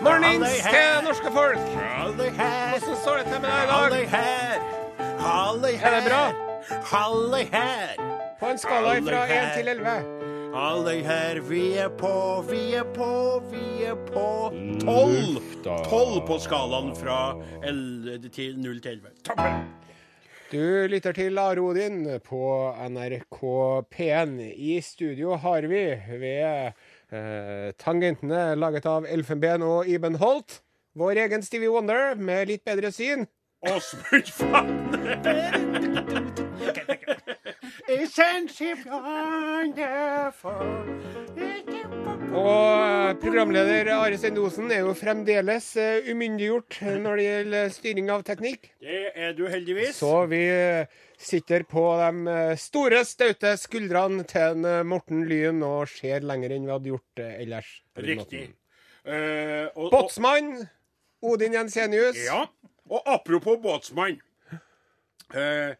Mornings til norske folk. Hvordan står det til med deg i dag? halli her. Er det bra? På en skala fra Alle 1 til 11. halli her. Vi er på, vi er på, vi er på tolv. Tolv på skalaen fra 11 til 0 til 11. Toppen! Du lytter til Are Odin på NRK P1. I studio har vi ved eh, tangentene laget av Elfenben og Iben Holt vår egen Stevie Wonder med litt bedre syn. Åsmund Fagner. Isn't she wonderful? Og programleder Are Sendosen er jo fremdeles eh, umyndiggjort når det gjelder styring av teknikk. Det er du heldigvis. Så vi eh, sitter på de eh, store, staute skuldrene til en Morten Lyn og ser lenger enn vi hadde gjort ellers. Riktig. Eh, og, Båtsmann Odin Jensenius. ja, og apropos båtsmann. Uh, eh,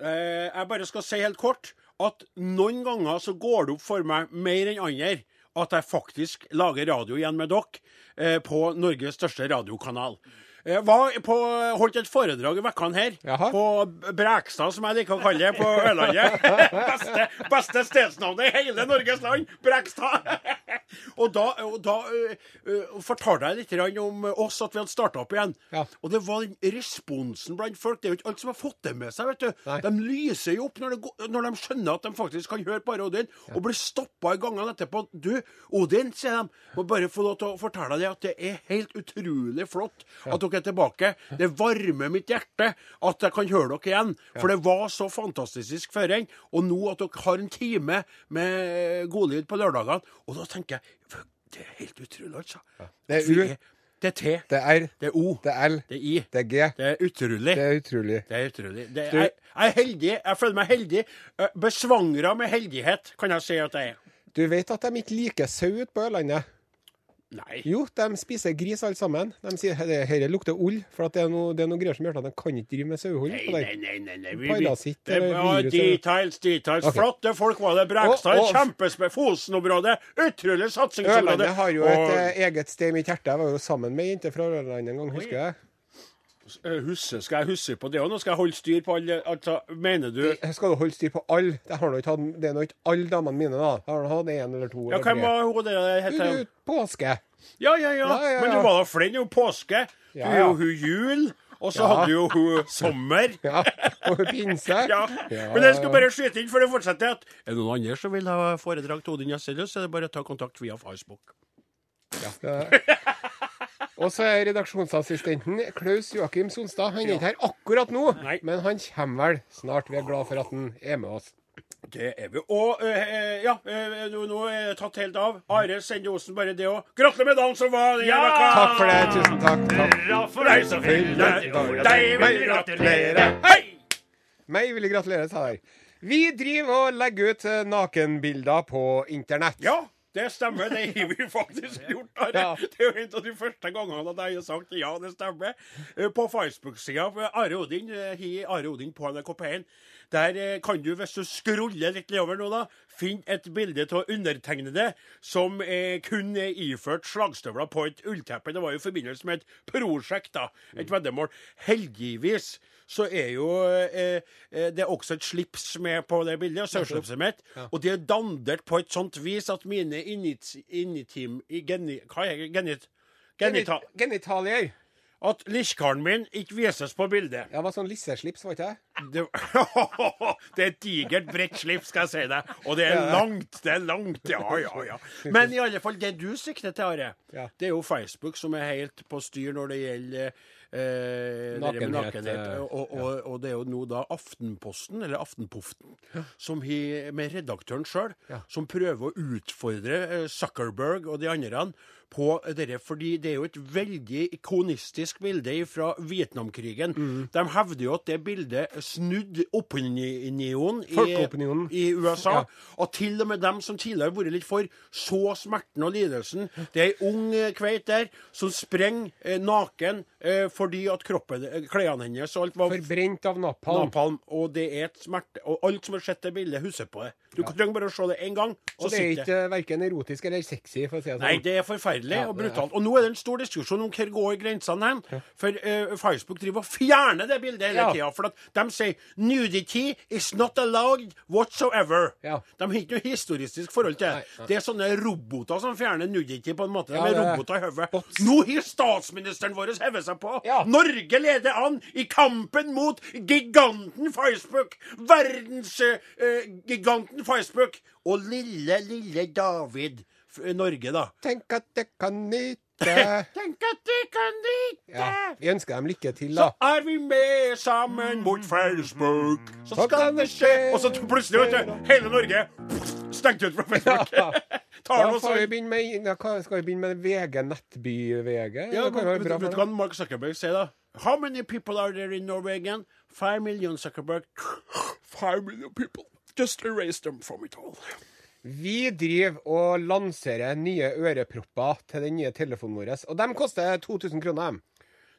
jeg bare skal si helt kort at noen ganger så går det opp for meg mer enn andre at jeg faktisk lager radio igjen med dere eh, på Norges største radiokanal. Jeg var på, holdt et foredrag i vekkene her, Jaha. på Brekstad, som jeg liker å kalle det, på Ørlandet. beste, beste stedsnavnet i hele Norges land! Brekstad! og da, og da uh, uh, fortalte jeg litt om oss, at vi hadde starta opp igjen. Ja. Og det var den responsen blant folk. Det er jo ikke alt som har fått det med seg. vet du. Nei. De lyser jo opp når, det når de skjønner at de faktisk kan høre bare Odin, og blir stoppa i gangene etterpå. Du, Odin, sier de, må bare få lov til å fortelle deg at det er helt utrolig flott at dere er tilbake. Det varmer mitt hjerte at jeg kan høre dere igjen. For det var så fantastisk før. Og nå at dere har en time med godlyd på lørdagene. Og da tenker jeg Det er helt utrolig, altså. Det er U. Det er T. Det er R. Det er O. Det er L. Det er I. Det er G. Det er utrolig. Det er utrolig. Det er utrolig. Det er, jeg er heldig. Jeg føler meg heldig. Eh, Besvangra med heldighet, kan jeg si at jeg er. Du vet at de ikke liker sau ute på Ørlandet? Nei. Jo, de spiser gris alle sammen. De sier at dette lukter ull, for at det er noe, det er noe greier som gjør at de kan ikke drive med sauehold. Nei, nei, nei. nei, nei. Vi, vi, Parasitt det eller virus, details, details. Okay. Flotte folk var det. Brekstad, Og- og- kjempespe... Fosen-området. Utrolig satsingsområde. Ørlandet har jo et Og- eh, eget sted i mitt hjerte. Jeg var jo sammen med ei jente fra Ørlandet en gang, husker jeg. Eh, Husse, skal jeg huske på det òg? Nå skal jeg holde styr på alle altså, Mener du Skal du holde styr på alle? Det, har hatt, det er nå ikke alle damene mine, da. Jeg har hatt én eller to. Ja, eller hvem var hun der Du, du, påske. Ja, ja, ja. Ja, ja, Men du var da flink. Er jo påske. Du er jo hun jul. Og så hadde jo hun sommer. Ja, og pinse. Ja. Men jeg skal bare skyte inn før det fortsetter at er det noen andre som vil ha foredrag til Odin Jensenius, er det bare å ta kontakt via Facebook. Ja. Og så er redaksjonsassistenten Klaus Joakim Sonstad. Han er ikke her akkurat nå, Nei. men han kommer vel snart. Vi er glad for at han er med oss. Det er vi. Og øh, ja, øh, nå, nå er det tatt helt av. Are sender Osen bare det òg. Gratulerer med dagen som var! Ja! Takk for det. Tusen takk. takk. Bra for deg som fyller år. Deg vil vi gratulere. Hei! Meg vil jeg gratulere, sa jeg. Vi driver og legger ut nakenbilder på internett. Ja, det stemmer. Det har vi faktisk gjort. Ja. Det er jo en av de første gangene at jeg har sagt ja, det stemmer. Eh, På Facebook-sida Are Odin, eh, har Are Odin på NRK P1. Der eh, kan du, hvis du scroller litt nedover nå, da, finne et bilde av undertegnede som eh, kun er iført slagstøvler på et ullteppe. Det var jo i forbindelse med et prosjekt, da. Et veddemål. Heldigvis så er jo eh, eh, det er også et slips med på det bildet, saueslipset mitt. Og det er dandert på et sånt vis at mine init, initim... Geni, hva er det? Genit... Genita, Genit genitalier. At likkaren min ikke vises på bildet. Ja, det var sånn lisseslips, var ikke det? Det, det er et digert, bredt slips, skal jeg si deg. Og det er langt. Det er langt, ja, ja, ja. Men i alle fall, det du sikter til, Are, Ja. det er jo Facebook som er helt på styr når det gjelder eh, Nakenhet, nakenhet. eh, Og, ja. og det er jo nå da Aftenposten, eller Aftenpoften, som he, med redaktøren sjøl, som prøver å utfordre eh, Zuckerberg og de andre på dere, fordi det er jo et veldig ikonistisk bilde fra Vietnamkrigen. De hevder jo at det bildet snudde opinionen i, i USA. Ja. Og til og med dem som tidligere har vært litt for, så smerten og lidelsen. Det er ei ung eh, kveit der som sprenger eh, naken eh, fordi at kroppen, eh, klærne hennes og alt var Forbrent av napalm. napalm. Og det er et smerte. Og alt som har sett det bildet, husker på det. Du trenger bare å se det én gang, Og det er ikke verken erotisk eller sexy, for å si det sånn. Nei, det er forferdelig Ja, og brutalt. Og nå er det en stor diskusjon om hvor går grensene hen. For eh, Facebook driver og fjerner det bildet hele Ja. tida. For at de sier 'nudity is not allowed whatsoever'. Ja. De har ikke noe historisk forhold til det. Det er sånne roboter som fjerner nudity på en måte. De Ja, er roboter i hodet. Nå har statsministeren vår hevet seg på! Ja. Norge leder an i kampen mot giganten Facebook! Verdensgiganten Facebook! Og lille, lille David f- Norge, da. Tenk at det kan nyte Tenk at det kan nyte! ja. Vi ønsker dem lykke til, da. Så er vi med sammen mot Facebook. Så Så skal det skje skje. Og så plutselig, vet du, hele Norge stengt ut fra Facebook. Ja. Tar vi begynne med, da kan- skal vi begynne med VG Nettby-VG. Ja, vet, vet du hva Mark Zuckerberg sier, da? How many people are there in Norway again? Five million, Zuckerberg. Five million people. Just erase them from it all. Vi driver og lanserer nye ørepropper til den nye telefonen vår. Og de koster 2000 kroner.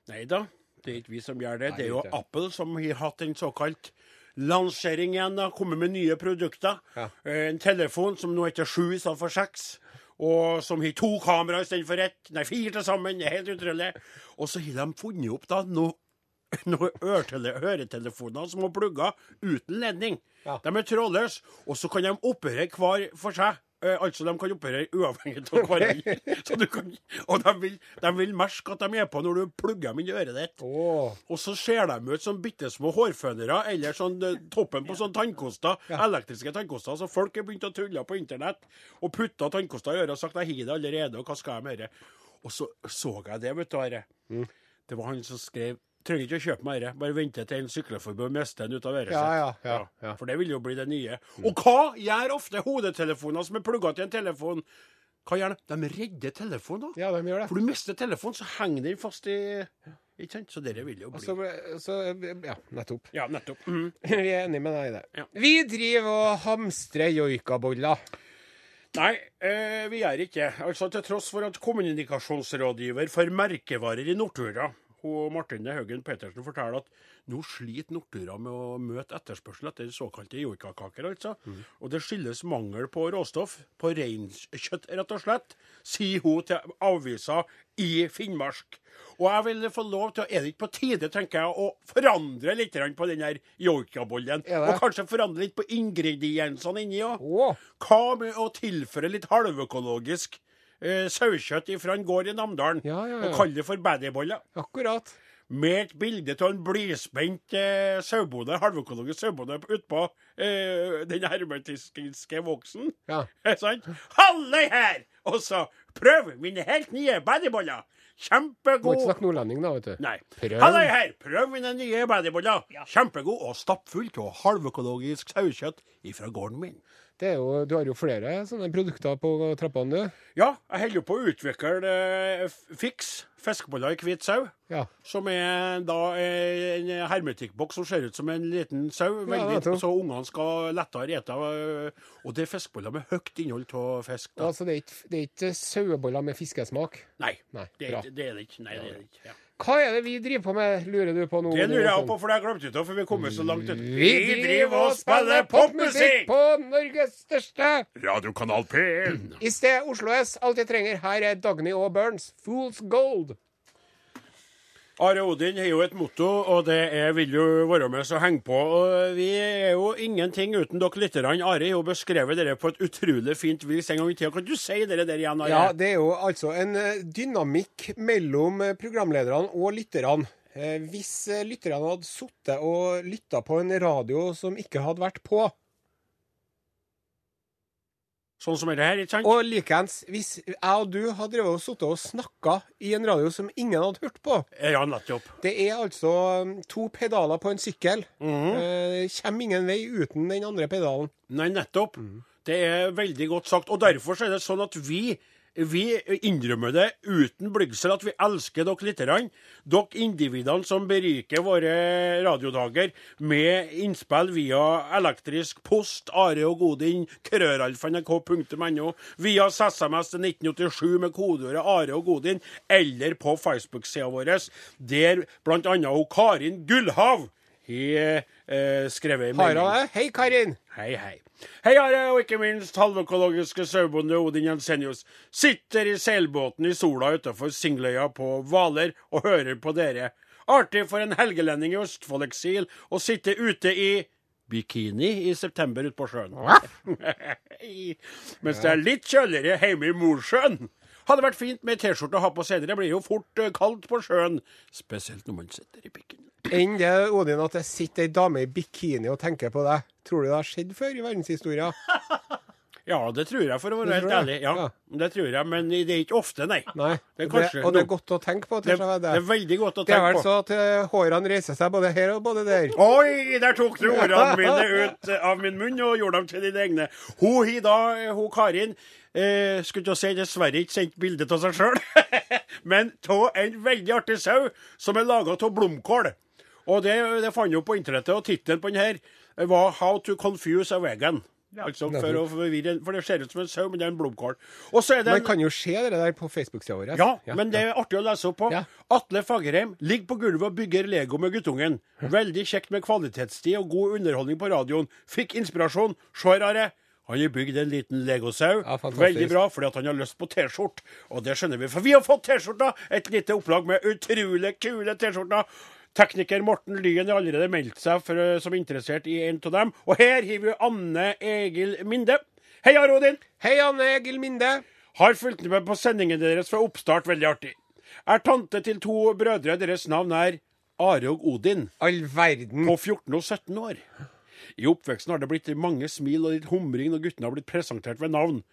Nei da, det er ikke vi som gjør det. Nei, Det er jo. Apple som har hatt en såkalt lansering igjen. da, Kommet med nye produkter. Ja. Eh, En telefon som nå heter sju istedenfor seks. Og som har to kameraer istedenfor ett. Nei, fire til sammen. Det er helt utrolig. Og så har de funnet opp da noe noen øretelefoner som har plugger uten ledning. Ja. De er trådløse, og så kan de operere hver for seg. Eh, altså, de kan operere uavhengig av hverandre. Og de vil, de vil merke at de er på når du plugger dem inn i øret ditt. Oh. Og så ser de ut som bitte små hårfønere, eller sånn eh, toppen på sånn tannkoster. Elektriske tannkoster. Så folk har begynt å tulle på internett og putta tannkoster i øret og sagt 'jeg har det allerede', og hva skal jeg med det? Og så så jeg det, vet du, Are. Det var han som skrev Trenger ikke å kjøpe meg dette, bare vente til en sykleforbund mister den ut av øret Ja, sitt. ja, ja. For det vil jo bli det nye. Og hva gjør ofte hodetelefoner som er plugga til en telefon? Hva gjør de? De redder telefonen. da. Ja, de gjør det. For du mister telefonen, så henger den fast i Ikke sant? Så dere vil jo bli altså, så Ja, nettopp. Ja, nettopp. Mm. Vi er enige med deg i det. Ja. Vi driver og hamstrer joikaboller. Nei, eh, vi gjør ikke. Altså Til tross for at kommunikasjonsrådgiver for merkevarer i Nortura, hun Martine Haugen Petersen, forteller at nå sliter Nortura med å møte etterspørsel etter såkalte joikakaker. altså. Og det skyldes mangel på råstoff, på reinkjøtt rett og slett, sier hun til avisa i Finnmark. Og jeg vil få lov til, Er det ikke på tide tenker jeg, å forandre litt på den her joikabollen? Og kanskje forandre litt på ingrediensene inni òg? Hva med å tilføre litt halvøkologisk eh, sauekjøtt fra en gård i Namdalen? Ja, ja, ja. Og kaller det for baddyboller? Akkurat. Med et bilde av en blidspent eh, sauebonde, halvøkologisk sauebonde utpå eh, den hermetiske voksen. Ja. Er sant? Halløy her! Og så prøv mine helt nye baddyboller! Må ikke Kjempegod! snakke nordlending, da, vet du. Nei. Prøv. Halløy her! Prøv mine nye baddyboller! Kjempegod og stappfullt og halvøkologisk sauekjøtt ifra gården min. Det er jo, du har jo flere sånne produkter på trappene, du. Ja, jeg holder jo på å utvikle eh, Fix fiskeboller i hvit sau. Ja. Som er da eh, en hermetikkboks som ser ut som en liten sau. Ja, Veldig, så ungene skal lettere ete. eh, Og det er fiskeboller med høyt innhold av fisk. Da. Altså, det er ikke, det er ikke saueboller med fiskesmak. Nei, Nei, det, er det er det ikke. Nei, det er det ikke. Ja. Hva er det vi driver på med, lurer du på nå? Det lurer jeg på, for det har jeg glemt ut av, for vi kommer så langt ut. Vi driver og spiller popmusikk på Norges største Radiokanal P1. I sted Oslo S, alt jeg trenger. Her er Dagny og Burns, Fools Gold. Are Odin har jo et motto, og det er 'vil du være med, så heng på'. Og vi er jo ingenting uten dere lytterne. Are har jo beskrevet dere på et utrolig fint vis en gang i tida. Kan du si dere der igjen, Are? Ja, det er jo altså en eh, dynamikk mellom eh, programlederne og lytterne. Eh, Hvis lytterne hadde sittet og lytta på en radio som ikke hadde vært på, Sånn som det her, ikke sant? og likeens hvis jeg og du hadde drevet og sittet og snakka i en radio som ingen hadde hørt på Ja, nettopp. Det er altså um, to pedaler på en sykkel. Mhm. Eh, kommer ingen vei uten den andre pedalen. Nei, nettopp. Mm. Det er veldig godt sagt. Og derfor er det sånn at vi vi innrømmer det uten blygsel at vi elsker dere lytterne. Dere individene som beriker våre radiodager med innspill via elektrisk post, Are og Godin, krøralfa.nrk.no, via SMS til 1987 med kodeordet Are og Godin, eller på Facebook-sida vår, der bl.a. Karin Gullhav har eh, skrevet en melding. Hei, Karin. Hei, hei. Hei, Are, og ikke minst halvøkologiske sauebonde Odin Jensenius. Sitter i seilbåten i sola utafor Singløya på Hvaler og hører på dere. Artig for en helgelending i Østfold-eksil å sitte ute i bikini i september ute på sjøen. Mens det er litt kjøligere hjemme i Mosjøen. Hadde vært fint med T-skjorte å ha på senere. Det blir jo fort eh, kaldt på sjøen. Spesielt når man sitter i pikken. Enn det, Odin, at det sitter ei dame i bikini og tenker på deg. Tror du det har skjedd før i verdenshistoria? Ja, det tror jeg, for å være helt ærlig. Ja, Det tror jeg, men det er ikke ofte, nei. Nei. Det er Det og det er godt å tenke på. Det, det er veldig godt å Det er tenke vel på. så at eh, hårene reiser seg både her og både der. Oi, der tok du ordene mine ut av min munn og gjorde dem til dine egne. Hun har da, hun Karin, eh, skulle til å si dessverre ikke sendt bilde av seg sjøl, men av en veldig artig sau som er laga av blomkål. Og det, det fant jeg opp på internettet, og tittelen på den her var 'How to confuse a vegan'. Altså for å forvirre For det ser ut som en sau, men det er en blomkål. Er det Man kan jo se det der på Facebook-sida vår. ja, men det er artig å lese opp på. Ja. Atle Fagerheim ligger på gulvet og bygger Lego med guttungen. Veldig kjekt med kvalitetstid og god underholdning på radioen. Fikk inspirasjon. Se her, Are. Han har bygd en liten legosau. Ja. Veldig bra, fordi at han har lyst på T-skjorte. Og det skjønner vi, for vi har fått T-skjorta! Et lite opplag med utrolig kule T-skjorter. Tekniker Morten Lyen har allerede meldt seg for, eh, som interessert i en av dem. Og her har vi Anne Egil Minde. Hei, Rodin. Hei, Anne Egil Minde. Har fulgt med på sendingen deres fra oppstart. Veldig artig. Er tante til to brødre. Deres navn er Are og Odin. All verden. På 14 og 17 år. I oppveksten har det blitt mange smil og litt humring når guttene har blitt presentert ved navn.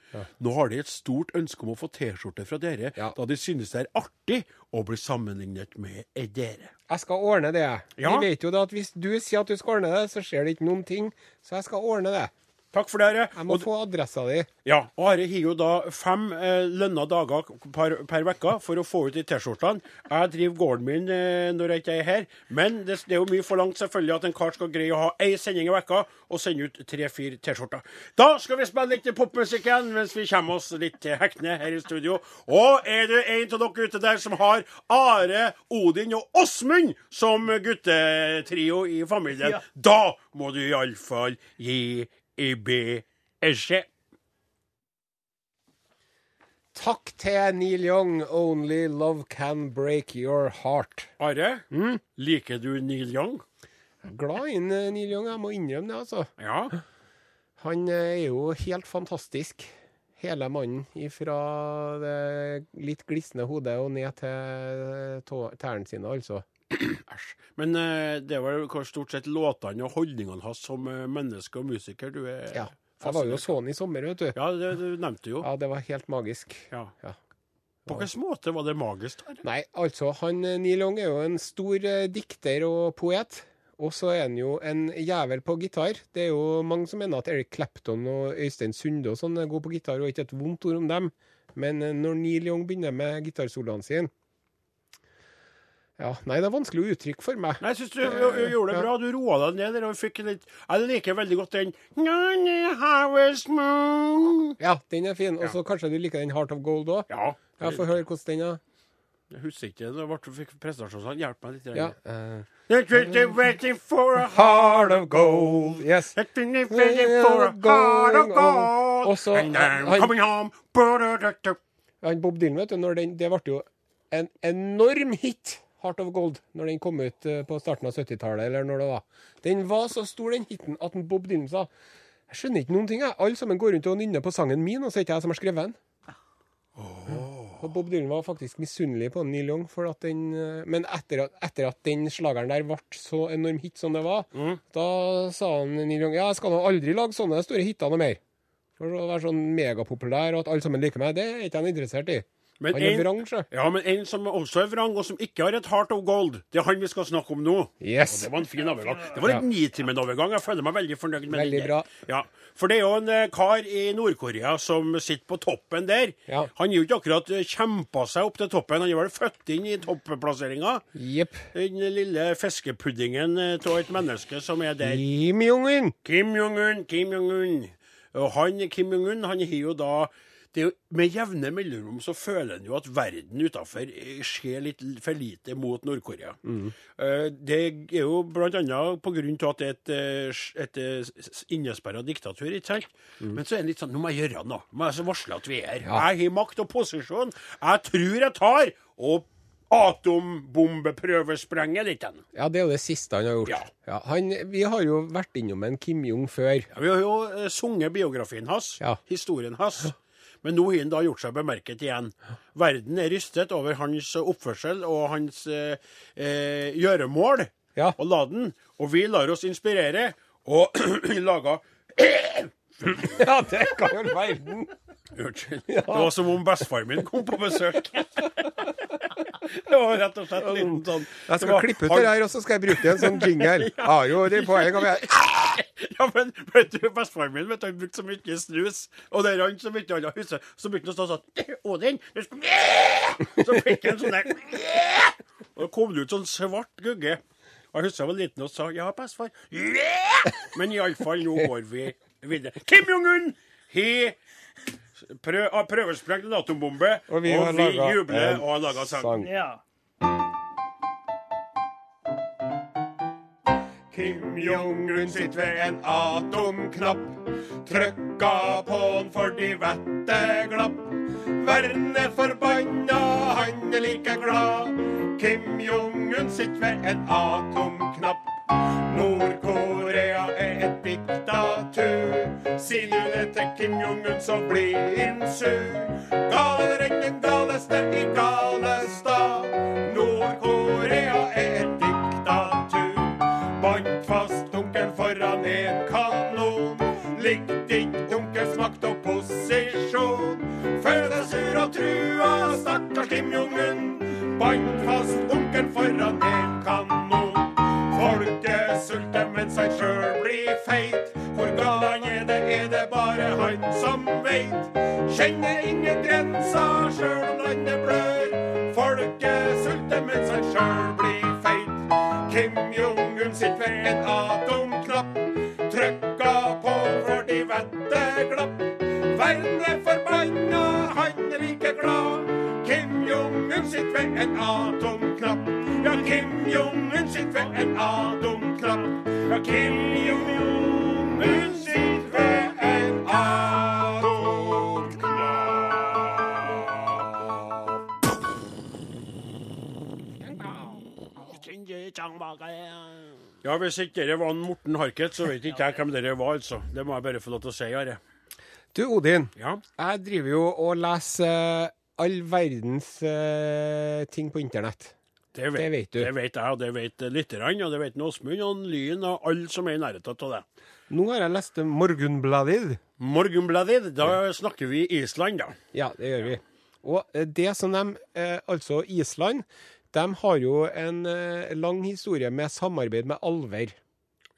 Nå har de et stort ønske om å få T-skjorte fra dere, Ja. da de synes det er artig å bli sammenlignet med dere. Jeg skal ordne det. Ja. Vi vet jo det at hvis du sier at du skal ordne det, så skjer det ikke noen ting. Så jeg skal ordne det. Takk for det, Are. Jeg må Og- få adressa di. Ja, og Are har jo da fem eh, lønna dager per, per uke for å få ut de T-skjortene. Jeg driver gården min eh, når jeg ikke er her, men det, det er jo mye forlangt selvfølgelig at en kar skal greie å ha ei sending i vekka og sende ut tre-fire T-skjorter. Da skal vi spille litt popmusikk igjen mens vi kommer oss litt til hektene her i studio. Og er det en av dere ute der som har Are, Odin og Åsmund som guttetrio i familien, da må du iallfall gi i beskjed. Takk til Neil Young. 'Only love can break your heart'. Are, liker du Neil Young? Glad i Neil Young, jeg må innrømme det, altså. Ja. Han eh, er jo helt fantastisk. Hele mannen fra det litt glisne hodet og ned til tærne sine, altså. Æsj. Men uh, det var kanskje stort sett låtene og holdningene hans som uh, menneske og musiker du er Ja. Jeg var jo fascinert sånn i sommer, vet du. Ja, det du nevnte jo. Ja, det var helt magisk. Ja. Ja. På hvilken måte var det magisk Her? Nei, altså, han eh, Neil Young er jo en stor eh, dikter og poet. Og så er han jo en jævel på gitar. Det er jo mange som mener at Eric Clapton og Øystein Sunde og sånn er gode på gitar, og ikke et vondt ord om dem. Men eh, når Neil Young begynner med gitarsoloene sine Ja, nei, det er vanskelig å uttrykke for meg. Nei, jeg syns du jo- jo gjorde det bra. Du roa deg ned der og fikk litt Jeg liker veldig godt den. Ja, den er fin. Og så kanskje du liker den Heart of Gold òg? Ja. Jeg får høre hvordan den er. Jeg husker ikke. Det ble, fikk presentasjon. Hjelp meg litt. Ja. eh, waiting for a Heart of Gold. Yes. Waiting for a heart of gold. Og så- han- Bob Dylan, vet du, det ble jo en enorm hit, Heart of Gold, når den kom ut eh, på starten av 70-tallet, eller når det var. Den var så stor, den hiten, at en Bob Dylan sa Jeg skjønner ikke noen ting, jeg. Alle sammen går rundt og nynner på sangen min, og så er ikke jeg som har skrevet den. Og Bob Dylan var faktisk misunnelig på Neil Young, for at den eh, Men etter at, etter at den slageren der ble så enorm hit som det var, da sa han Neil Young ja, jeg skal nå aldri lage sånne store hiter noe mer. For å være sånn megapopulær og at alle sammen liker meg, det er ikke han interessert i. Men Han er en- vrang, sjø. Ja, men en som også er vrang, og som ikke har et heart of gold, det er han vi skal snakke om nå. Yes. Og det var en fin overgang. Det var en nitimen-overgang. Jeg føler meg veldig fornøyd med Veldig den. bra. Ja, For det er jo en eh, kar i Nord-Korea som sitter på toppen der. Ja. Han har jo ikke akkurat eh, kjempa seg opp til toppen. Han er vel født inn i topplasseringa. Yep. Den lille fiskepuddingen eh, av et menneske som er der. Kim Jong-un. Kim Jong-un, Kim Jong-un. Og han, Kim Jong-un han har jo da jo, Med jevne mellomrom så føler en jo at verden utafor skjer litt for lite mot Nord-Korea. Eh, Det er jo grunn av at det er et, eh, et, eh, innesperra diktatur, ikke sant? Men så er det litt sånn Nå må jeg gjøre noe. Nå må jeg varsle at vi er her. Jeg har makt og posisjon. Jeg tror jeg tar og atombombeprøvesprenger litt den. Ja, det er jo det siste han har gjort. Ja. han, vi har jo vært innom en Kim Jong før. Ja, vi har jo eh, sunget biografien hans, Ja. historien hans. Men nå har han da gjort seg bemerket igjen. Verden er rystet over hans oppførsel og hans eh, eh, gjøremål. Ja. Og la den. Og vi lar oss inspirere og lager Ja, det kan jo verden. Unnskyld. Det var som om bestefaren min kom på besøk. Det var rett og slett litt sånn Jeg skal var- klippe ut det her, og så skal jeg bruke det en sånn jingle. Har jo det poeng av jeg. Ja, men vet du, bestefaren min vet, du, han brukte så mye snus, og det han som ikke alle husker, så begynte han å stå sånn Odin, du skal Så fikk han sånn der Og det kom det ut sånn svart gugge. Og jeg husker jeg var liten og sa ja, bestefar. Men iallfall, nå går vi videre. Kim Jong-un har prø har prøvesprengt en atombombe, Og vi og vi jubler en og har laga sang. sang. Ja. Kim Jong-un sitter ved en atomknapp. Trykka på den fordi vettet glapp. Verden er forbanna, han er like glad. Kim Jong-un sitter ved en atomknapp. Nord-Korea er et diktatur. Si du det til Kim Jong-un, så blir han sur. Galere enn galeste i Galestad. Nord-Korea er et diktatur. Bandt fast onkelen foran en kanon. Likte ikke onkelens makt og posisjon. Følte sur og trua, stakkars Kim Jong-un. Bandt fast onkelen foran en kanon. Han sjøl blir feit. Hvor gal er, det er det bare han som veit. Kjenner ingen grenser sjøl om landet blør. Folket sulter mens han sjøl blir feit. Kim Jong-un sitter ved en atomknapp. Trykka på fordi vettet glapp. Verden er forbanna, han er like glad. Kim Jong-un sitter ved en atomknapp. Ja, Kim Jong-un sitter ved en atomknapp. Ja, Kim Jong-un sitter ved en atomknapp. Ja, hvis ikke dere var en Morten Harket, så vet ikke jeg hvem dere var, altså. Det må jeg bare få lov til å si, Are. Du, Odin. Ja. Jeg driver jo og leser eh, all verdens uh, ting på internett. Det vet, Det vet du. Det vet jeg, og det vet lytterne, og det vet Åsmund og Lyn og alle som er i nærheten av det. Nå har jeg lest Morgunbladet. Morgenbladet, da snakker vi Island, da. Ja, det gjør vi. Og eh, det som de, eh, altså Island, de har jo en eh, lang historie med samarbeid med alver.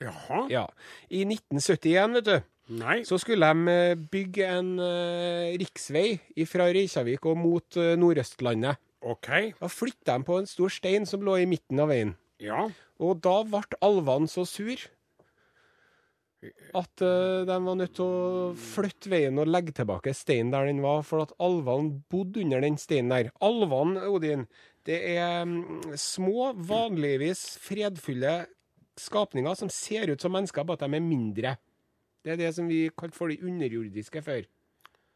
Jaha. Ja. I 1971, vet du, Nei. så skulle de bygge en uh, riksvei fra Reykjavik og mot uh, Nordøstlandet. OK. Da flytta de på en stor stein som lå i midten av veien. Ja. Og da ble alvene så sur at uh, de var nødt til å flytte veien og legge tilbake steinen der den var, for at alvene bodde under den steinen der. Alvene, Odin, det er um, små, vanligvis fredfulle skapninger som ser ut som mennesker, bare at de er mindre. Det er det som vi kalte for de underjordiske før.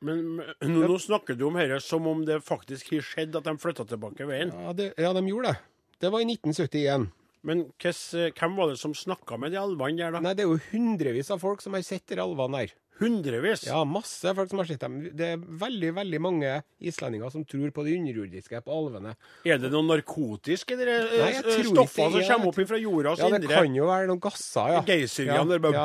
Men men, nå, nå snakker du om dette som om det faktisk har skjedd at de flytta tilbake veien. Ja, det, ja, de gjorde det. Det var i 1971. Men hves- hvem var det som snakka med de alvene der, da? Nei, det er jo hundrevis av folk som har sett de alvene der. Hundrevis? Ja, masse folk som har sett dem. Det er veldig, veldig mange islendinger som tror på det underjordiske, på alvene. Er det noe narkotisk i de ikke stoffene som er kommer opp fra jordas Ja, det indre? kan jo være noen gasser, ja. Geysirene der bare ja.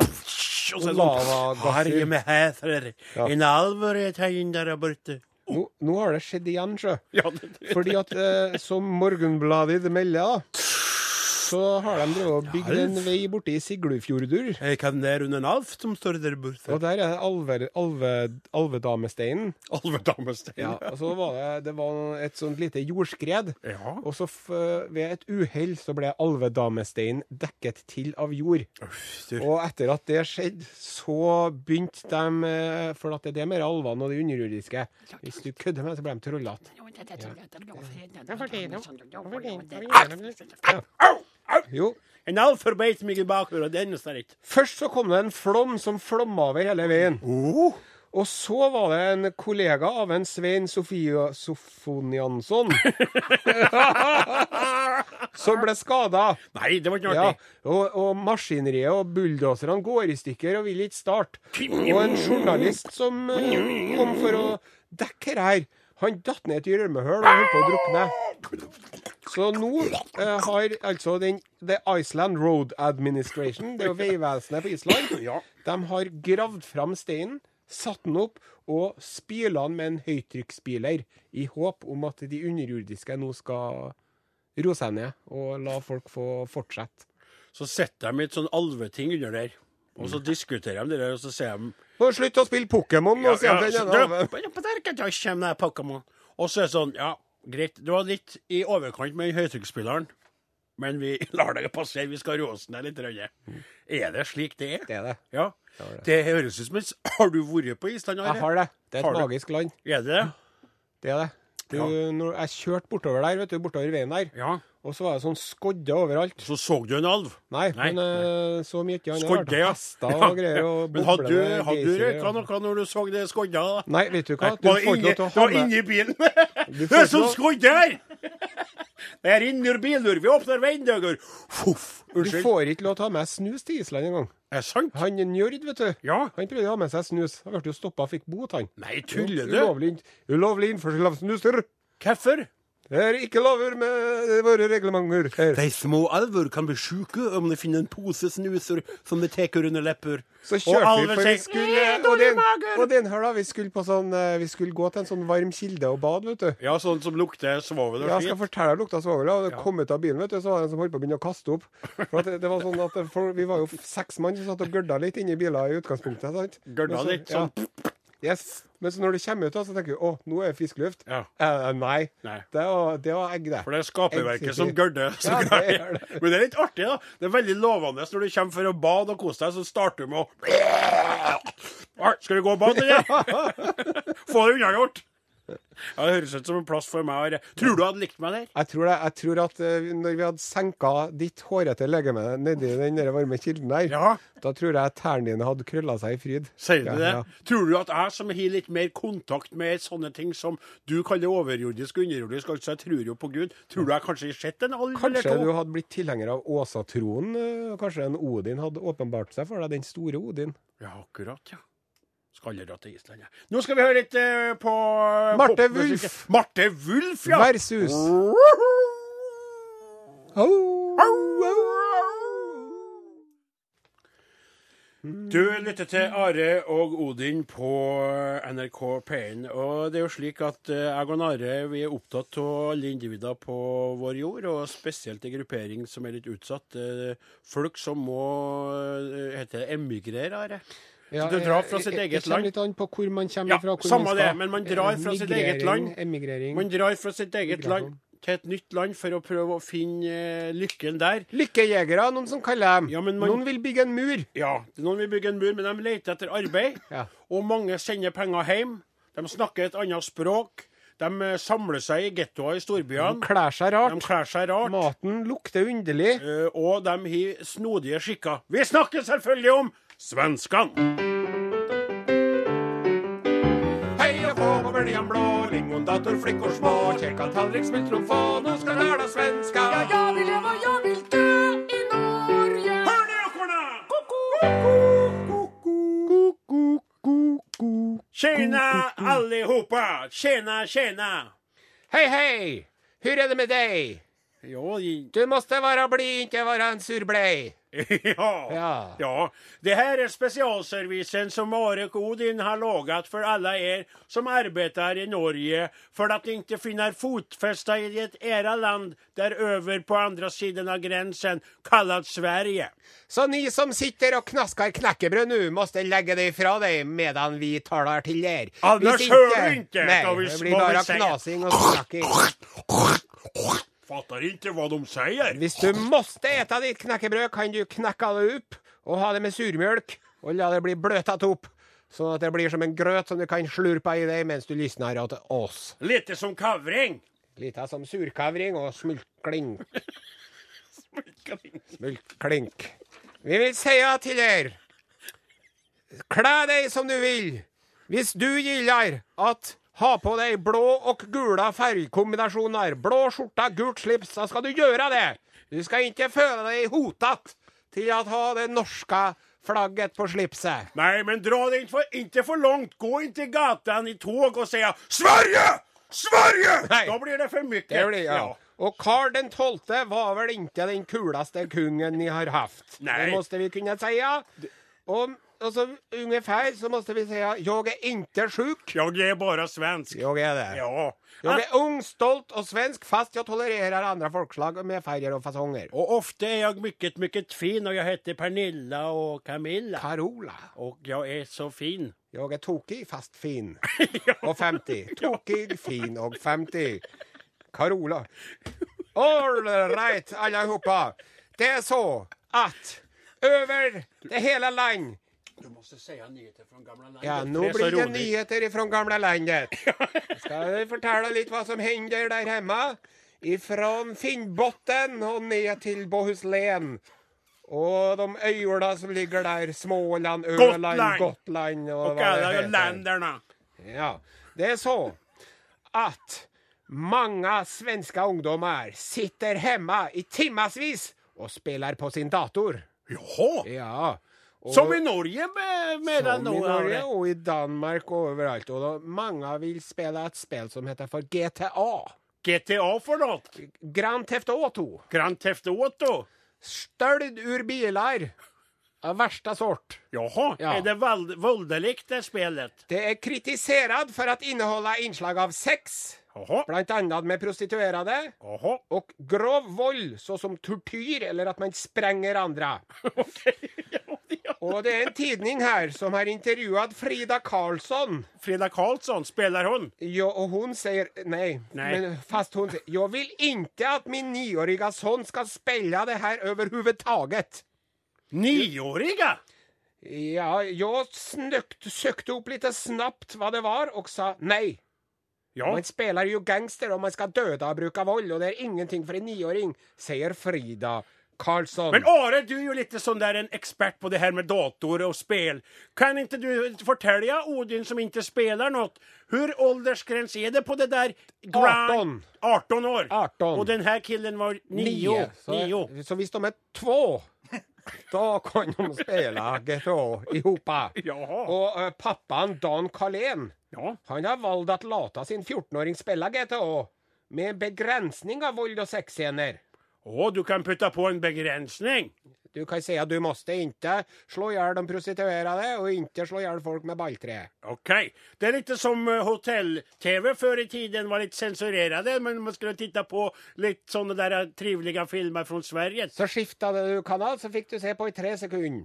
Og så er det sånn. Herre med hæther, Ja. en alvor er tegn der borte. Nå, nå har det skjedd igjen, sjø. Ja, det, det. Fordi at eh, som Morgenbladet melder, da, så har de drevet og bygd en vei borte i Siglufjordur. Jeg kan det under en alf som står der borte. Og der er alver, alve, alvedamesteinen. Alvedamesteinen. Ja, og så var det, det var et sånt lite jordskred. Ja. Og så f ved et uhell så ble alvedamesteinen dekket til av jord. Uff. Og etter at det skjedde, så begynte de eh, For at det er mer alvene og det underjordiske. Hvis du kødder med det, så blir de trollete. Jo. En alf beit meg i bakhodet, den står ikke. Først så kom det en flom som flomma over hele veien. Oh. Og så var det en kollega av en Svein Sofia Sofoniansson som ble skada. Nei, det var ikke noe Ja, artig. og, og maskineriet og bulldoserne går i stykker og vil ikke starte. Og en journalist som eh, kom for å dekke her, han datt ned et gjørmehull og holdt på å drukne. Så nå eh, har altså den The Iceland Road Administration, det er jo Vegvesenet på Island, Ja. de har gravd fram steinen, satt den opp og spyla den med en høytrykksspyler, i håp om at de underjordiske nå skal roe seg ned og la folk få fortsette. Så sitter de et sånn alveting under der, og så diskuterer de det der, og så sier de Må slutt å spille Pokémon nå, sier det- Pokémon. Og så er det sånn, ja, greit, du var litt i overkant med høytrykksspilleren, men vi lar det passere, vi skal råse deg litt. Rønne. Er det slik det er? Det er det. Ja. Det høres ut som en Har du vært på Island? Are? Jeg har det. Det er Har et du? magisk land. Er det det? Det er det. Du, Ja. jeg kjørte bortover der, vet du, bortover veien der, Ja. Og så var det sånn skodde overalt. Så så du en alv? Nei, Nei. men uh, så mye annet. Skodde, ja. Hester og greier. Og Men hadde du, hadde du røyka noe når du så det skodda? da? Nei, vet du hva? Du får ikke lov til å det var inni bilen! Det er sånn skodde her! Det er inni bilen, vi åpner vinduet. Fuff! Du får ikke lov til å ha med snus til Island engang. Er det sant? Han Njord, vet du. Ja. Han prøvde å ha med seg snus. Han ble jo stoppa og fikk bot, han. Nei, tuller du? Ulovlig, ulovlig innførsel av snuser. Hvorfor? Er ikke lover med våre reglementer. her. De små alver kan bli sjuke om de finner en pose snuser som de tar under lepper. Så Og kjørte vi, for vi skulle, «Eh, og den, og den her da, vi skulle, på sånn, eh, vi skulle gå til en sånn varm kilde og bade, vet du. Ja, sånn som lukter svovel og Ja, jeg skal fortelle deg lukta svovel. da. Det kom ut av bilen, vet du, så var det en som holdt på å begynne å kaste opp. For at det, det var sånn at for, Vi var jo seks mann som satt og gørda litt inni biler i utgangspunktet. sant? Gørda så- litt sånn. Ja. Yes. Men så når du kommer ut, da, så tenker du å, nå er det frisk luft. Ja. Eh, nei. Nei. Det var, det var egg, det. For det er skaperverket som gørder. Ja. Men det er litt artig, da. Det er veldig lovende når du kommer for å bade og kose deg, så starter du med å Skal vi gå og bade, eller? Få det unnagjort. Ja, det høres ut som en plass for meg. Tror du hadde likt meg der? Jeg tror, det, jeg tror at eh, når vi hadde senka ditt hårete legeme nedi den der varme kilden der, Ja. da tror jeg tærne dine hadde krølla seg i fryd. Sier du Ja, det? ja. Tror du at jeg som har litt mer kontakt med sånne ting som du kaller overjordisk og underjordisk, altså jeg tror jo på Gud, tror du jeg kanskje har sett en alv eller Kanskje du hadde blitt tilhenger av Åsatroen? eh, Kanskje en Odin hadde åpenbart seg for deg, den store Odin? Ja, akkurat, ja. Skal aldri dra til Island. Nå skal vi høre litt eh, på Marte popmusikk. Wulf. Marte Wulf, ja! Versus Du lytter til Are og Odin på NRK P1. Og det er jo slik at eh, jeg og Are vi er opptatt av alle individer på vår jord, og spesielt en gruppering som er litt utsatt. Eh, Folk som må eh, heter det emigrere, Are. Ja, du drar fra eh, sitt eget eget Det kommer land. litt an på hvor man kommer Ja, fra. Hvor samme man det, men man drar fra sitt eget land. Emigrering. Man drar fra sitt eget land til et nytt land for å prøve å finne eh, lykken der. Lykkejegere, noen som kaller dem. Ja, men man- Noen vil bygge en mur. Ja, noen vil bygge en mur, men de leter etter arbeid. Ja. Og mange sender penger hjem. De snakker et annet språk. De eh, samler seg i gettoer i storbyene. Klær seg De klær seg rart. Maten lukter underlig. Uh, Og de har snodige skikker. Vi snakker selvfølgelig om svenskene! Hej och få på böljan blå, lingondator, flickor små, käka tallriksmikrofon och ska lära svenska. Jag vill leva, jag vill dö i Norge. Hør det, ekorna! Tjena allihopa! Tjena, tjena! Hei, hei! Hur er det med deg? Jo, jeg... Du måste være blid, ikke være en surblej. Ja. Ja. ja. Det här är specialservicen som Arek Odin har lagat för alla er som arbetar i Norge för att inte finna fotfästa i ett era land där över på andra sidan av gränsen kallat Sverige. Så ni som sitter og knasker knekkebrød nå, måste legge det ifra deg medan vi taler til dere. Annars Hvis hører du ikke Nej, vi- det blir bara knasing og snakking. Fattar ikke hva de sier. Hvis du måtte ete ditt knekkebrød, kan du knekke det opp og ha det med surmjølk og la det bli bløtet opp, sånn at det blir som en grøt som du kan slurpe i deg mens du lysner til oss. Lite som kavring. Lite som surkavring og smultkling. Smultklink. Vi vil si til dere Kle deg som du vil. Hvis du gilder at ha på deg blå og gula fargekombinasjoner, blå skjorta, gult slips, Da skal du gjøre det. Du skal ikke føle deg hotet til å ha det norske flagget på slipset. Nei, men dra det ikke for, ikke for langt. Gå inn til gatene i tog og si Sverige! Sverige! Nei. Da blir det for mye. Det blir, ja. Og Karl den tolvte var vel ikke den kuleste kungen ni har haft. Nei. Det måtte vi kunne si. Ja. og så ungefär så måste vi säga, jag är inte sjuk. Jag är bara svensk. Jag är det. Ja. Jag är ung, stolt och svensk fast jag tolererar andra folkslag med färger och fasonger. Och ofta är jag mycket, mycket fin och jag heter Pernilla och Camilla. Carola. Och jag är så fin. Jag är tokig fast fin. Och 50. Tokig, fin och 50. Carola. All right, allihopa. Det är så att över det hela land Du må si nyheter fra gamle landet. Ja, nå det blir det nyheter fra gamle landet. Skal jeg fortelle litt hva som hender der hjemme? Ifra Finnbotten og ned til Bohuslän. Og de øyene som ligger der. Småland, Øland, Gotland. og okay, hva det alla heter. Ja, det er så at mange svenske ungdommer sitter hemma i timevis og spiller på sin dator. Jaha. Ja. Och- Som i Norge med, medan som i Norge og i Danmark og overalt. Og da, mange vil spille et spill som heter for GTA. GTA for noe? Grand Theft Auto. Grand Theft Auto. Støld ur biler. av verste sort. Jaha, Ja. Er det våldelikt det spelet? Det er kritisert for å inneholde innslag av sex, Jaha, blant annet med prostituerte, jaha. og grov vold, såsom tortyr eller at man sprenger spränger andra. Och det er en tidning her som har intervjuet Frida Karlsson. Frida Karlsson, spiller hun? Ja, og hun sier nei, nei. Men fast hun sier Jeg vil ikke at min niårige sønn skal spela det her overhodet. Niårige? Ja, jeg snøkt, søkte opp litt snabbt hva det var og sa nei. Ja, Man spiller jo gangster og man skal døde av bruk av vold, og det er ingenting for en nioåring, sier Frida Karlsson. Men Are, du er jo litt sånn der en ekspert på det her med dator og spill. Kan ikke du fortelle Odin som ikke spiller noe, hvor aldersgrense er det på det der? 18. 18 år. 18. Og denne killen var 9. Så, Nio. så hvis de er två, da kan de spille GTA ihop. Og Och eh, pappan Dan Carlén, Ja. han har valgt å late sin 14-åring spille GTA med begrensning av vold og sexscener. Åh, du kan putte på en begrensning. Du kan si at du måste ikke slå ihjäl de prostituerte og ikke slå ihjäl folk med balltre. OK. Det er litt som eh, hotell-tv før i tiden var litt sensurerende, men man skulle titte på litt sånne der trivelige filmer fra Sverige. Så skifta du kanal så fikk du se på i tre sekunder.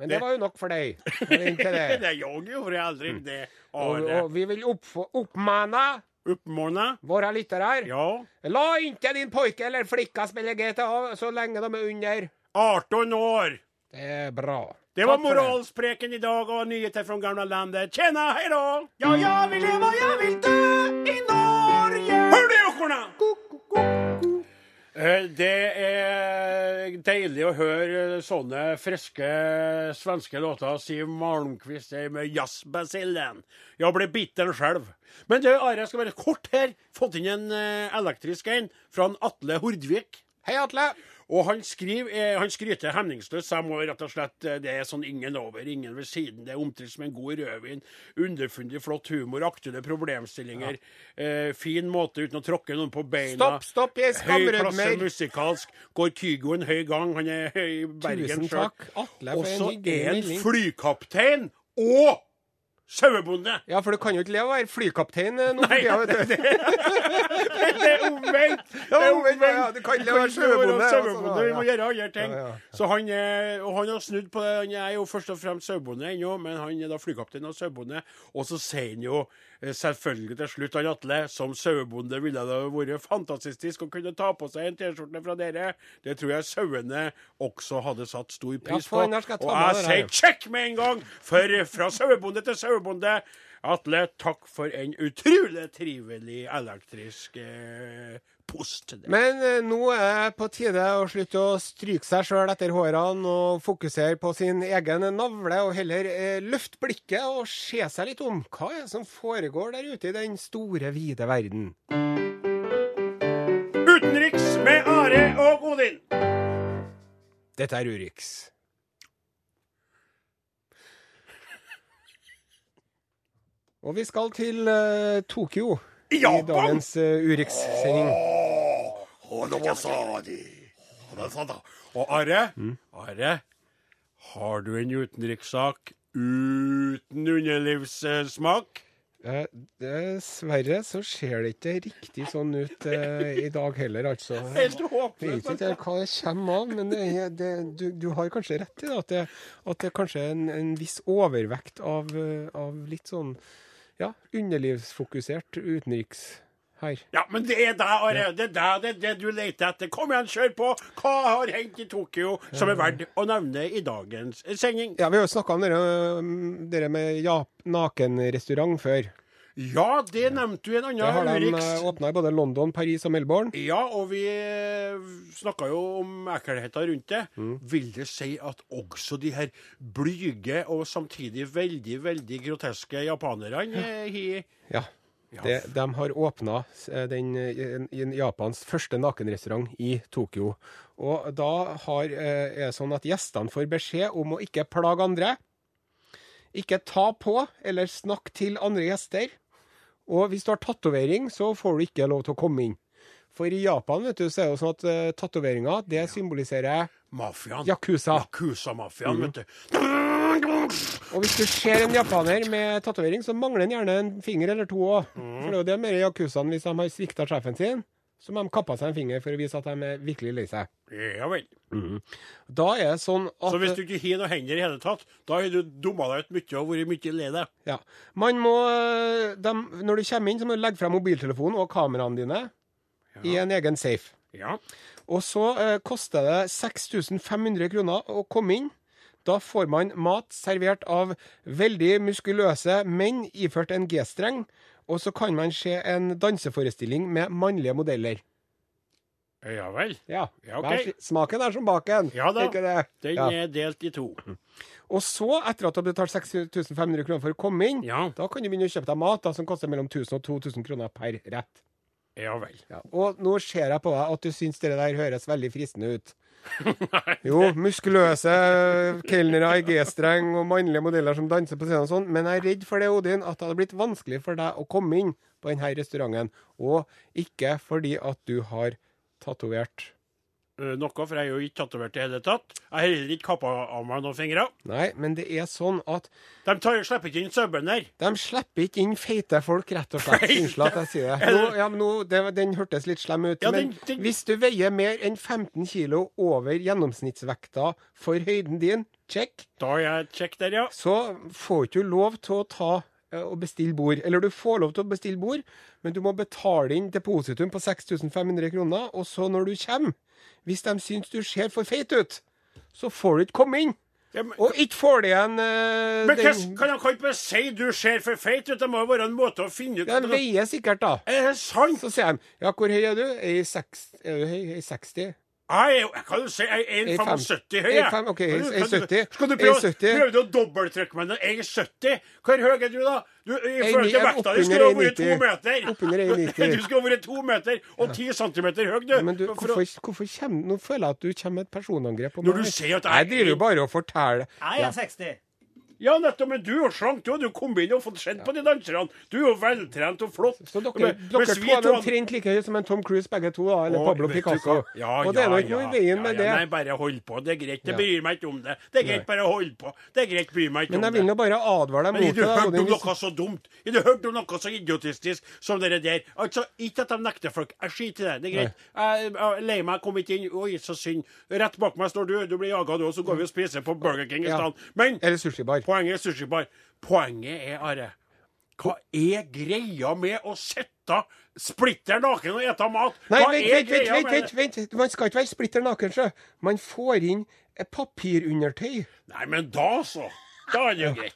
Men det, Det- var jo nok for deg. Var det? Nej, jag gjorde aldrig det. Og, og, vi vil uppf- uppmana Våre våra lyttare. Ja. La ikke din pojke eller flicka spille GTA så lenge de er under. 18 år. Det er bra. Det var moralspreken i dag og och nyheter fra gamla landet. Tjena, hei da! Ja, jeg vil leve, jeg vil dø i Norge! Hør det, ekorna? Eh, Det är deilig å høre sånne friske svenske låter. Siv Malmkvist med jazzbasillen. Jeg ble bitter selv. Men du, Are, jeg skal være kort her. Fått inn en eh, elektrisk en fra Atle Hordvik. Hei, Atle! Og han skriver, eh, han skryter hemningsløst. Må rett og slett eh, Det er sånn ingen over, ingen ved siden. Det er omtrent som en god rødvin. Underfundig, flott humor, aktuelle problemstillinger. Eh, fin måte uten å tråkke noen på beina. Stopp, stopp, jeg Høy klasse skamrødmer. musikalsk. Går Kygo en høy gang. Han er i Bergen sjøl. Og så er han flykaptein og sauebonde. Ja, for du kan jo ikke leve av å være flykaptein eh, nå for tida, vet du. Det er omvendt! Det er omvendt, ja, du kan være ikke sauebonde. Vi må gjøre andre ting. Så han er, og han har snudd på det. Han er jo først og fremst sauebonde ennå, men han er da flykaptein og sauebonde. Og så sier han jo eh, selvfølgelig til slutt, han Atle, som sauebonde ville det vært fantastisk å kunne ta på seg en T-skjorte fra dere. Det tror jeg sauene også hadde satt stor pris på. Og jeg sier check med en gang! For fra sauebonde til sauebonde. Atle, takk for en utrolig trivelig elektrisk eh, post. Men eh, nå er det på tide å slutte å stryke seg sjøl etter hårene og fokusere på sin egen navle, og heller eh, løfte blikket og se seg litt om. Hva er det som foregår der ute i den store, vide verden? Utenriks med Are og Odin. Dette er Urix. Og vi skal til uh, Tokyo i Japan? dagens uh, Urix-sending. Og Are, Are, har du en utenrikssak uten underlivssmak? Eh, dessverre så ser det ikke riktig sånn ut eh, i dag heller, altså. Helt Jeg vet ikke hva det kommer av, men det, det, du, du har kanskje rett i det, at det, at det kanskje er en, en viss overvekt av, eh, av litt sånn ja, underlivsfokusert utenriks her. Ja, men det er. Det er deg, det det du leter etter. Kom igjen, kjør på. Hva har hendt i Tokyo som er verdt å nevne i dagens sending? Ja, Vi har jo snakka om dere, med ja, nakenrestaurant før. Ja, det nevnte du en Det har de Urix. åpna i både London, Paris og Melbourne. Ja, og vi snakka jo om ekkelheter rundt det. Mm. Vil det si at også de her blyge og samtidig veldig, veldig groteske japanerne eh, har Ja. Det, de har åpna den eh, i Japans første nakenrestaurant i Tokyo. Og da har, eh, er det sånn at gjestene får beskjed om å ikke plage andre. Ikke ta på eller snakk til andre gjester. Og hvis du har tatovering, så får du ikke lov til å komme inn. For i Japan vet du, så er det jo sånn at uh, tatoveringer det symboliserer mafiaen. Yakuza. Yakuza-mafiaen, mm. vet du. Og hvis du ser en japaner med tatovering, så mangler han gjerne en finger eller to òg. For det er jo det mer yakuzaen hvis de har svikta sjefen sin. Så må de kappa seg en finger for å vise at de er virkelig lei seg. Ja vel. Da er det sånn at Så hvis du ikke har noen hender i hele tatt, da har du dumma deg ut mye og vært mye lei deg. ja, man må, de, Når du kommer inn, så må du legge frem mobiltelefonen og kameraene dine i en egen safe. Ja. Og så eh, koster det 6500 kroner å komme inn. Da får man mat servert av veldig muskuløse menn iført en G-streng. Og så kan man se en danseforestilling med mannlige modeller. Ja vel. Ja, Ja, ok. Smaken er som baken. Ja da. Den Ja. er delt i to. Og så, etter at du har betalt 6500 kroner for å komme inn, Ja. da kan du begynne å kjøpe deg mat da, som koster mellom 1000 og 2000 kroner per rett. Ja vel. Ja. Og nå ser jeg på deg at du syns det der høres veldig fristende ut. Jo, muskuløse kelnere i G-streng og mannlige modeller som danser på scenen og sånn, men jeg er redd for det, Odin, at det hadde blitt vanskelig for deg å komme inn på denne restauranten. Og ikke fordi at du har tatovert. Eh, Noe, for jeg er jo ikke tatovert i det hele tatt. Jeg har heller ikke kappa av meg noen fingre. Nei, men det er sånn at De tar, slipper ikke inn sauebønder. de slipper ikke inn feite folk, rett og slett. Unnskyld at jeg sier det. Nå, ja, nå, det. Den hørtes litt slem ut. Ja, men den- den- hvis du veier mer enn 15 kilo over gjennomsnittsvekta for høyden din, check. Da er jeg check der, ja. så får ikke du lov til å ta eh, og bestille bord. Eller du får lov til å bestille bord, men du må betale inn depositum på 6500 kroner. Og så når du kommer, hvis de syns du ser for feit ut, så får du ikke komme inn. ja men, Og ikke får det igjen uh, men den kan de ikke bare si du ser for feit ut? Det må jo være en måte å finne ut De veier sikkert, da. Er det sant? Så sier de ja, hvor høy er du? Er jeg seks- er du høy? Er 60? Jeg er jeg kan jo si jeg er 1,75 høy. jeg. 1,5, ok, Kan du- kan du- 1,70. Skal du prøve, prøve å dobbelttrykke meg når jeg er 70? Hvor høy er du, da? Du, I forhold til vekta di skulle du ha vært to meter. Oppunder 1,90. Du skulle ha vært to meter og ti centimeter høy, du. Men du, hvorfor, hvorfor kommer, nå føler jeg at du kommer med et personangrep på Når du sier at jeg- Jeg driver jo bare og forteller. Jeg er 60. Ja, nettopp, men du er jo slank. Du Du kom inn og fått sett på de danserne. Du er jo veltrent og flott. Så dere, Men- dere mens to er omtrent like høye som en Tom Cruise, begge to, da, eller Å, Pablo Picasso. Ja, og det er jo ikke noe i veien med ja, ja, Nei, det. bare hold på. Det er greit. Det bryr meg ikke om det. Det er greit, bare hold på. Det er greit, bryr meg ikke Men jeg vil det. nå bare advare deg Men har mot du det. da, hørt om noe så dumt? Har du hørt om noe så idiotistisk som det der? Altså, Ikke at de nekter folk. Jeg skiter i det. Det er greit. Jeg er lei meg, kom ikke inn. Oi, så synd. Rett bak meg står du. Du blir jaga, du, og så går vi og spiser på Burger King i stedet. Men Eller sushibar. Poenget er sushibar. Poenget er, Are Hva er greia med å sitte splitter naken og ete mat? Nei, vent, vent, vent, vent, vent, vent. Man skal ikke være splitter naken, sjø. Man får inn papirundertøy. Nei, men da så. Da er det jo greit.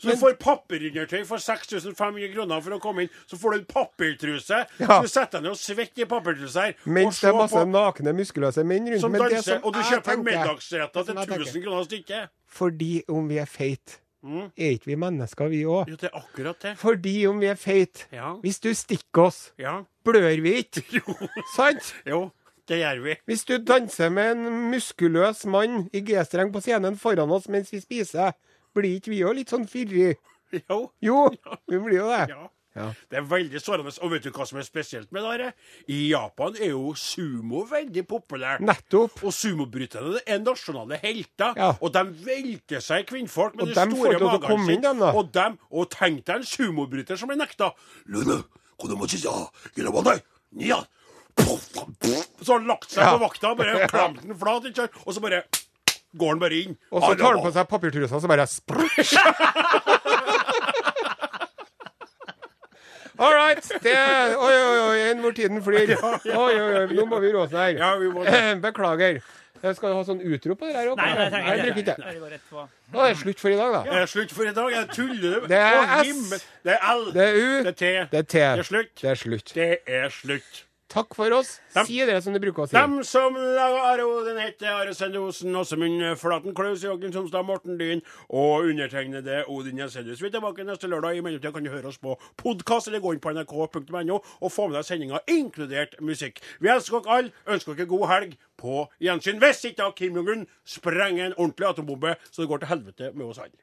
Så du får papirundertøy for 6500 kroner for å komme inn. Så får du en papirtruse. Ja. Så du setter deg ned og svetter i papirtrusa her. Mens det er masse på nakne, muskuløse menn rundt. som Men det danser, som og du kjøper middagsretter til 1000 kroner stykket. Fordi om vi er feite, Mm. er ikke vi mennesker, vi òg? Jo, det er akkurat det. Fordi om vi er feite Ja. Hvis du stikker oss, Ja. blør vi ikke. Jo. Sant? jo, det gjør vi. Hvis du danser med en muskuløs mann i G-streng på scenen foran oss mens vi spiser, blir ikke vi òg litt sånn firri? Jo. Jo, vi blir jo det. Ja. Ja. Det er veldig sårende. Og vet du hva som er spesielt med det? I Japan er jo sumo veldig populært. Nettopp. Og sumobryterne er nasjonale helter. Ja. Og de velter seg kvinnfolk med Og de store magene sine. Og, dem, og tenk deg en sumobryter som blir nekta. Så har han lagt seg på vakta, bare klemt den flat, og så bare går han bare inn. Og så tar han på seg papirtrusa, og så bare sprusj! All right. Det Oi, oi, oi, enn hvor tiden flyr. Oi, oi, oi, nå må vi roe oss her. Ja, vi må det. Beklager. Jeg skal ha sånn utrop på det her òg. Nei, jeg trenger jeg bruker ikke. Det går. Nå er det slutt for i dag, da. Det er slutt for i dag. Jeg tuller. Det er S. Det er L. Det er U. Det er T. Det er T. Det er slutt. Det er slutt. Det er slutt. Takk for oss. Dem- Si det som du bruker å si. Dem som lager Are Odin, heter Are også Åsemund Flaten, Klaus Jørgen Somstad, Morten Dyn og undertegnede Odin Jensenius. Vi er tilbake neste lørdag. I mellomtida kan du høre oss på podkast eller gå inn på nrk.no og få med deg sendinga, inkludert musikk. Vi elsker dere alle. Ønsker dere god helg. På gjensyn. Hvis ikke da Kim Jong-un sprenger en ordentlig atombombe, så det går til helvete med oss alle.